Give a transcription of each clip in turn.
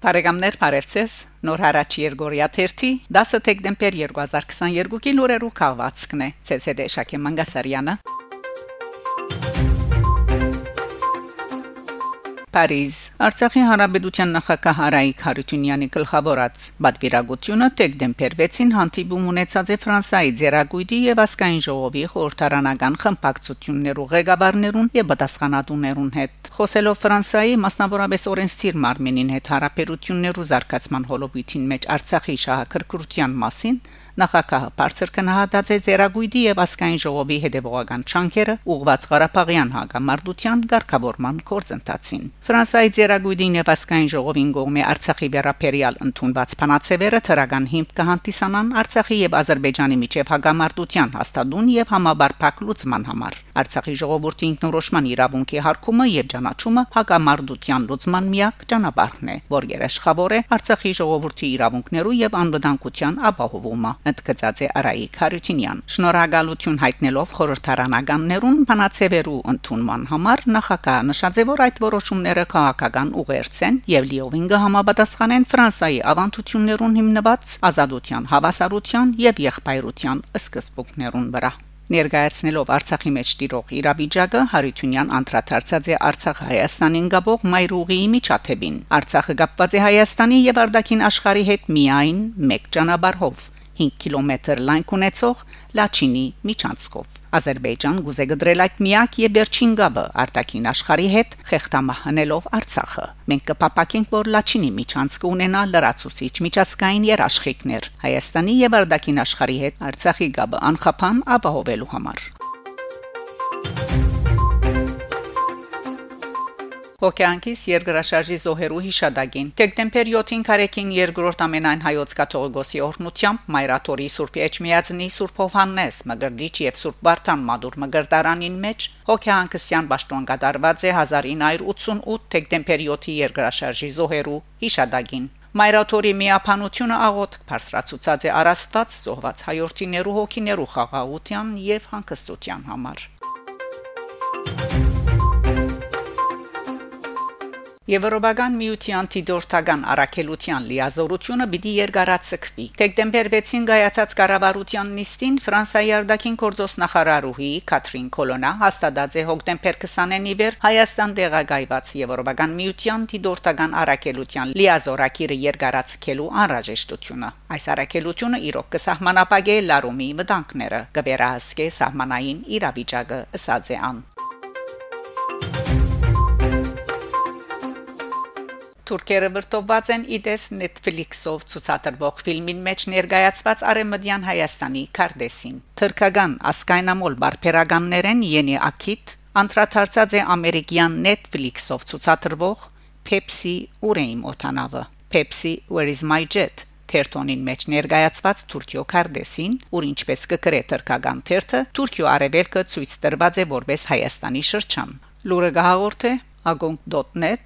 Բարեկամներ Փարեվցես Նոր հարաճ Երգորիա 1 10 դեկտեմբեր 2022-ի լուրերով քաղվածքն է ՑՍԴ Շակե Մանգասարյանը Փարիզ Արցախի հանրապետության նախագահ Հարայիկ Հարությունյանի գլխավորած պատվիրագությունը դեկտեմբեր 6-ին հանդիպում ունեցած է Ֆրանսայի Ձերագույդի եւ Ասկային ժողովի խորհրդարանական խմբակցություններու ղեկավարներուն եւ պատասխանատուներուն հետ խոսելով Ֆրանսայի մասնավորապես օրենսդիր Մարմենին հետ հարաբերություններու զարգացման հոլովիտին մեջ Արցախի շահակրկրության մասին Նախագահը բարձր կնահատած է Ձերագույդի եւ Ասկային ժողովի հետևողական չանքերը ուղված Ղարաբաղյան հակամարտության ղեկավարման կորձընթացին։ Ֆրանսիայի Ձերագույդին եւ Ասկային ժողովին կողմի Արցախի վերապերիալ ընդունված փանացեվերը թրական հիմք կհանդիսանան Արցախի եւ Ադրբեջանի միջև հակամարտության հաստատուն եւ համաբարփակ լուծման համար։ Արցախի ժողովրդի ինքնորոշման իրավունքի հարկումը եւ ճանաչումը հակամարտության լուծման միակ ճանապարհն է, որ երաշխավոր է Արցախի ժողովրդի իրավունքներու եւ անվտանգության ապահովումը ընդգծած է Արայիկ Հարությունյան։ Շնորհակալություն հայտնելով խորհրդարանականներուն բանացեվերու ընդունման համար նախագահը նշած է, որ այդ որոշումները քաղաքական ուղերձ են եւ լիովին կհամապատասխանեն Ֆրանսիայի ավանդություններուն հիմնված ազատության, հավասարության եւ եղբայրության սկզբունքներուն վրա ներկայացնելով Արցախի մեջ տիրող իրավիճակը Հարությունյան անդրադարձած է Արցախ Հայաստանին գաբող Մայրուղիի միջաթեբին Արցախը կապված է Հայաստանի եւ Արդակին աշխարհի հետ միայն մեկ ճանապարհով 5 կիլոմետր լայնք ունեցող Լաչինի միջանցքով Ադրբեջան գուզե գդրել այդ միակ եւ վերջին գաբը արտաքին աշխարհի հետ խեղտամահանելով Արցախը։ Մենք կփապակենք, որ Լաչինի միջանցքը ունենա լրացուցիչ միջազգային երաշխիքներ Հայաստանի եւ արտաքին աշխարհի հետ Արցախի գաբը անխափան ապահովելու համար։ Հոկյանքիս երկրաշարժի զոհերու հիշադակին դեկտեմբեր 7-ին Կարեկին երկրորդ ամենայն հայոց կաթողիկոսի օրհնությամբ Մայրաթորի Սուրբ Էջմիածնի Սուրբ Հովհաննես Մգրդիչ եւ Սուրբ Վարդան Մադուր Մգրդարանին մեջ հոկյանքսյան ճաշտոն կատարված է 1988 դեկտեմբեր 7-ի երկրաշարժի զոհերու հիշադակին Մայրաթորի միապանությունը աղոտ բարձրացուցած է առաստված զոհված հայրենիներու հոգիներու խաղաղության եւ հանգստության համար Եվրոպական միության անտիդորտական առաքելության լիազորությունը պիտի երկարացկվի։ Դեկտեմբեր 6-ին գայացած կառավարության նիստին Ֆրանսիայի արտաքին գործոս նախարարուհի Կատրին Կոլոնա հաստատած է հոկտեմբեր 20-ին իվեր Հայաստան դեղագայված Եվրոպական միության անտիդորտական առաքելության լիազորակիրը երկարացկելու անհրաժեշտությունը։ Այս առաքելությունը իրոք կսահմանապակե լարումի մտանքները, կվերահսկե սահմանային իրավիճակը, ըսած է ան։ Թուրքերը վրտովված են իդես Netflix-ով ցուցադրվող ֆիլմին մեջ ներկայացված Արեմդյան Հայաստանի Կարդեսին։ Թուրքական ասկայնամոլ բարբերականներեն Յենի Ակիտ անդրադարձած է ամերիկյան Netflix-ով ցուցադրվող Pepsi Ուրեին օտանավը։ Pepsi Where is my jet? Թերթոնին մեջ ներկայացված Թուրքիո Կարդեսին, որ ինչպես կգրե թրկական թերթը, Թուրքիո արևելքը ցույց տրված է որպես Հայաստանի շրջան։ Լուրը գահորթե agung.net/am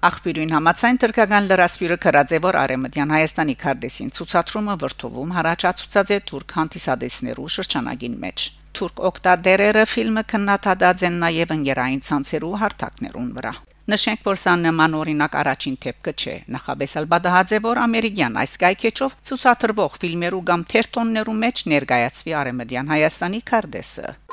Աղբյուրին համացայն թրկական լրասպյուրը քրած է որ արեմտյան Հայաստանի քարտեսին ցուցադրումը վրթովում հարաճացուցած է թուրք հանդիսադեսներու շրջանագին մեջ Թուրք օկտարդերերը ֆիլմը քննադատած են նաև ընկերային ցանցերու հարթակներուն վրա Նշենք, որ սա նման օրինակ առաջին թեփքը չէ։ Նախաբես ալբադահաձ է, որ ամերիկյան այս կայքեչով ցուցադրվող ֆիլմերու կամ թերթոններու մեջ ներկայացվի արեմդյան Հայաստանի քարտեսը։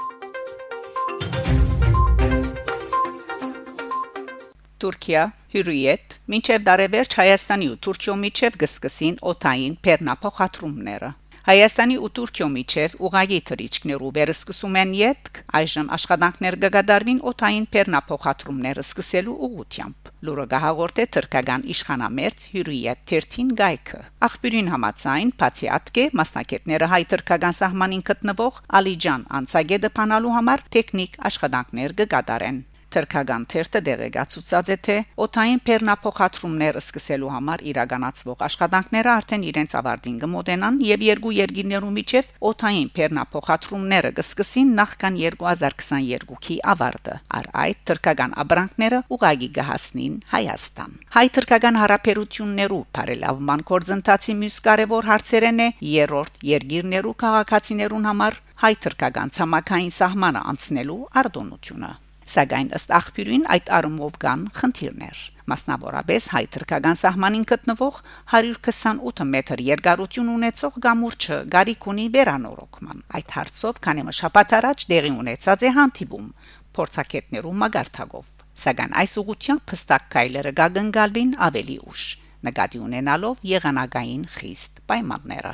Թուրքիա Հյուրիետ մինչև դարևերջ Հայաստանի ու Թուրքիո միջև գսկսին օթային փեռնափոխադրումները Հայաստանի ու Թուրքիո միջև ուղագի թրիչքներու վերսկսում են յետք այժմ աշխատանքներ կգադարվին օթային փեռնափոխադրումները սկսելու ուղությամբ լուրը գահաղորդ է թրկական իշխանամերձ Հյուրիետ 13 գայքը աղբյուրին համացայն բացի ատկե մասնակետները հայ թրկական սահմանին գտնվող Ալիջան անցագետը փանալու համար տեխնիկ աշխատանքներ կգադարեն Թրքական թերթը դեղեկացուցած է թե օթային փեռնափոխադրումներ սկսելու համար իրականացվող աշխատանքները արդեն իրենց ավարտին կմոտենան եւ երկու երկիներու միջև օթային փեռնափոխադրումները կսկսին նախքան 2022-ի ավարտը։ Առ այդ թրքական աբրանքները ուղագի կհասնին Հայաստան։ Հայ-թրքական հարաբերություններու բարելավման կորձընթացի մյուս կարևոր հարցերն է երրորդ երկիրներու քաղաքացիներուն համար հայ-թրքական ցամաքային սահմանը անցնելու արտոնությունը Սակայն ըստ աղբյուրին այդ առումով կան խնդիրներ։ Մասնավորապես հայ թրկական սահմանին գտնվող 128 մետր երկարություն ունեցող գամուրջը գարիկ ունի վերանորոգման։ Այդ հարցով քանի մշապատ առաջ դեղի ունեցած է հանդիպում փորձակետներու մագարտակով։ Սակայն այս ուղությամբ փստակ կայլերը գագնգալվին ավելի ուշ նկատի ունենալով եղանակային խիստ պայմանները։